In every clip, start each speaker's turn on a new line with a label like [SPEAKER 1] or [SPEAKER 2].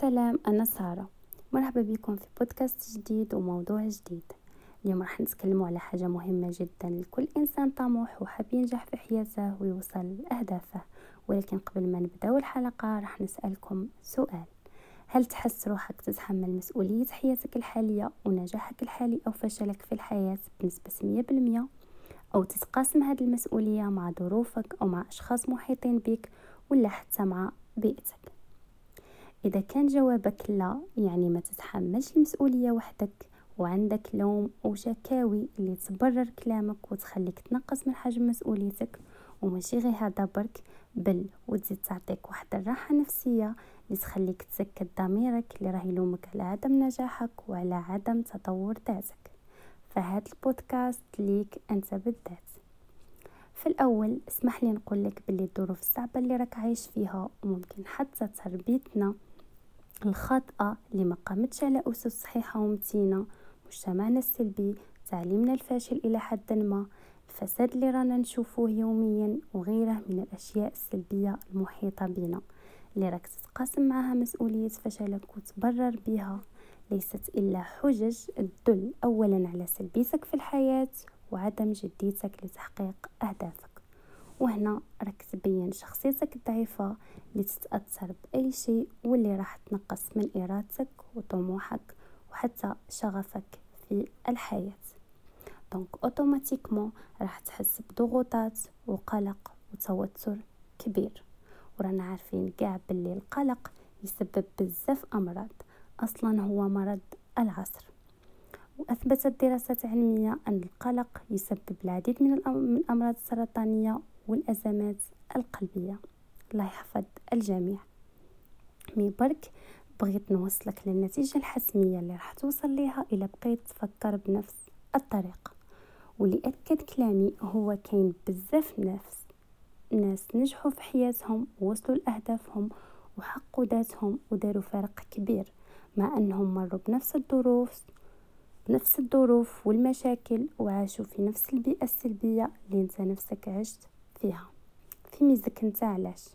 [SPEAKER 1] سلام أنا سارة. مرحبا بكم في بودكاست جديد وموضوع جديد. اليوم راح نتكلم على حاجة مهمة جدا. لكل إنسان طموح وحاب ينجح في حياته ويوصل لأهدافه. ولكن قبل ما نبداو الحلقة راح نسألكم سؤال. هل تحس روحك تتحمل مسؤولية حياتك الحالية ونجاحك الحالي أو فشلك في الحياة بنسبة مية بالمية؟ أو تتقاسم هذه المسؤولية مع ظروفك أو مع أشخاص محيطين بك ولا حتى مع بيئتك؟ إذا كان جوابك لا يعني ما تتحملش المسؤولية وحدك وعندك لوم أو شكاوي اللي تبرر كلامك وتخليك تنقص من حجم مسؤوليتك وماشي غير هذا برك بل وتزيد تعطيك واحد الراحة نفسية اللي تخليك تسكت ضميرك اللي راه يلومك على عدم نجاحك وعلى عدم تطور ذاتك. فهاد البودكاست ليك أنت بالذات. في الأول اسمح لي نقول لك باللي الظروف الصعبة اللي راك عايش فيها وممكن حتى تربيتنا الخاطئة اللي ما قامتش على أسس صحيحة ومتينة مجتمعنا السلبي تعليمنا الفاشل إلى حد ما الفساد اللي رانا نشوفوه يوميا وغيره من الأشياء السلبية المحيطة بنا اللي راك تتقاسم معها مسؤولية فشلك وتبرر بها. ليست إلا حجج تدل أولا على سلبيتك في الحياة وعدم جديتك لتحقيق أهدافك. وهنا راك تبين شخصيتك الضعيفة اللي تتأثر بأي شيء واللي راح تنقص من إرادتك وطموحك وحتى شغفك في الحياة. Donc automatiquement راح تحس بضغوطات وقلق وتوتر كبير. ورانا عارفين كاع باللي القلق يسبب بزاف أمراض. أصلا هو مرض العصر. وأثبتت دراسات علمية أن القلق يسبب العديد من الأمراض السرطانية والأزمات القلبية. الله يحفظ الجميع. مي برك بغيت نوصلك للنتيجة الحسمية اللي راح توصل ليها إلى بقيت تفكر بنفس الطريقة واللي أكد كلامي هو كاين بزاف ناس ناس نجحوا في حياتهم ووصلوا لأهدافهم وحقوا ذاتهم وداروا فرق كبير. مع أنهم مروا بنفس الظروف بنفس الظروف والمشاكل وعاشوا في نفس البيئة السلبية اللي أنت نفسك عشت. فيها. في ميزك انت علاش؟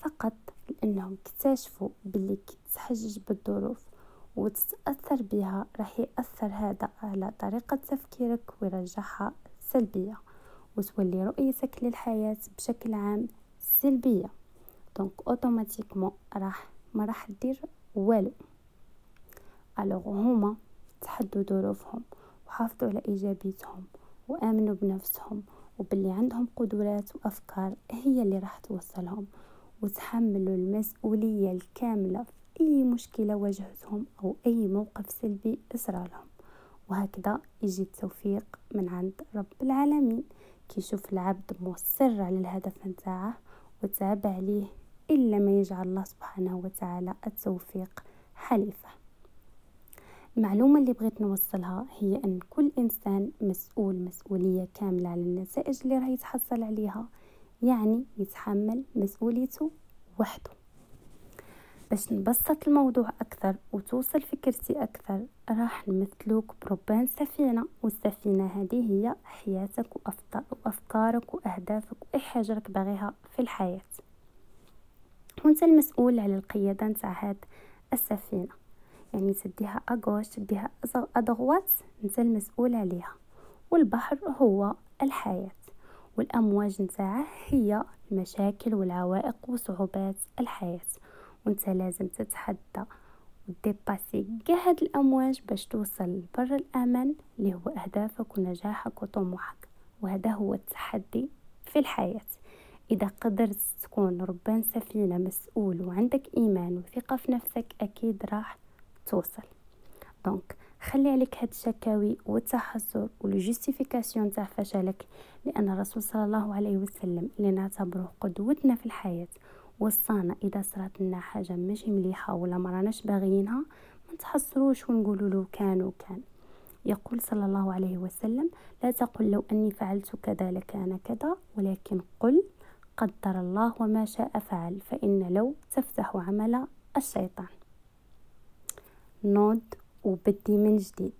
[SPEAKER 1] فقط لأنهم اكتشفوا باللي كي تحجج بالظروف وتتأثر بها راح يأثر هذا على طريقة تفكيرك ويرجعها سلبية وتولي رؤيتك للحياة بشكل عام سلبية. Donc automatiquement راح ما راح دير والو. Alors هما تحدوا ظروفهم وحافظوا على إيجابيتهم وآمنوا بنفسهم وباللي عندهم قدرات وأفكار هي اللي راح توصلهم وتحملوا المسؤولية الكاملة في أي مشكلة واجهتهم أو أي موقف سلبي صرالهم وهكذا يجي التوفيق من عند رب العالمين. كيشوف العبد مصر على الهدف نتاعه وتعب عليه إلا ما يجعل الله سبحانه وتعالى التوفيق حليفة. المعلومة اللي بغيت نوصلها هي أن كل إنسان مسؤول مسؤولية كاملة على النتائج اللي راح يتحصل عليها يعني يتحمل مسؤوليته وحده. باش نبسط الموضوع أكثر وتوصل فكرتي أكثر راح نمثلوك بربان سفينة والسفينة هذه هي حياتك وأفكارك وأهدافك وأي حاجة راك باغيها في الحياة. وأنت المسؤول على القيادة نتاع هاد السفينة. يعني تديها أغوش تديها أدغوات انت المسؤول عليها. والبحر هو الحياة. والأمواج نتاعه هي المشاكل والعوائق وصعوبات الحياة. وانت لازم تتحدى و dépasser كاع هاد الأمواج باش توصل لبر الأمان اللي هو أهدافك ونجاحك وطموحك. وهذا هو التحدي في الحياة. إذا قدرت تكون ربان سفينة مسؤول وعندك إيمان وثقة في نفسك أكيد راح توصل. Donc خلي عليك هاد الشكاوي والتحذر وال justifications تاع فشلك لأن الرسول صلى الله عليه وسلم اللي نعتبره قدوتنا في الحياة وصانا إذا صرات لنا حاجة ماشي مليحة ولا ما راناش باغيينها ما نتحسروش ونقولوا له كان وكان. يقول صلى الله عليه وسلم لا تقل لو أني فعلت كذا لكان كذا ولكن قل قدر الله وما شاء فعل فإن لو تفتح عمل الشيطان. نوض وبدي من جديد.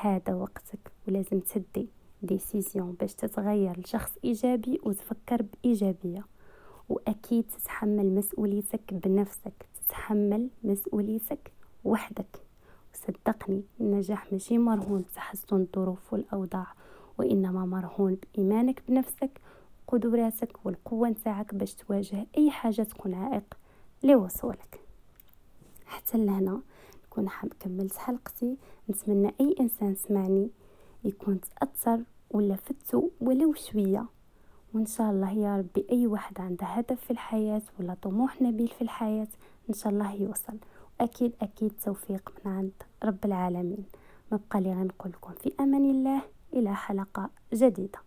[SPEAKER 1] هذا وقتك ولازم تدي ديسيزيون باش تتغير لشخص إيجابي وتفكر بإيجابية. واكيد تتحمل مسؤوليتك بنفسك تتحمل مسؤوليتك وحدك. وصدقني النجاح ماشي مرهون بتحسن الظروف والأوضاع وإنما مرهون بإيمانك بنفسك قدراتك والقوة نتاعك باش تواجه أي حاجة تكون عائق لوصولك. حتى لهنا حاب كملت حلقتي. نتمنى أي إنسان سمعني يكون تأثر ولا فتو ولو شوية. وإن شاء الله يا ربي أي واحد عنده هدف في الحياة ولا طموح نبيل في الحياة إن شاء الله يوصل. أكيد أكيد توفيق من عند رب العالمين. ما بقى لي غنقول لكم في أمان الله إلى حلقة جديدة.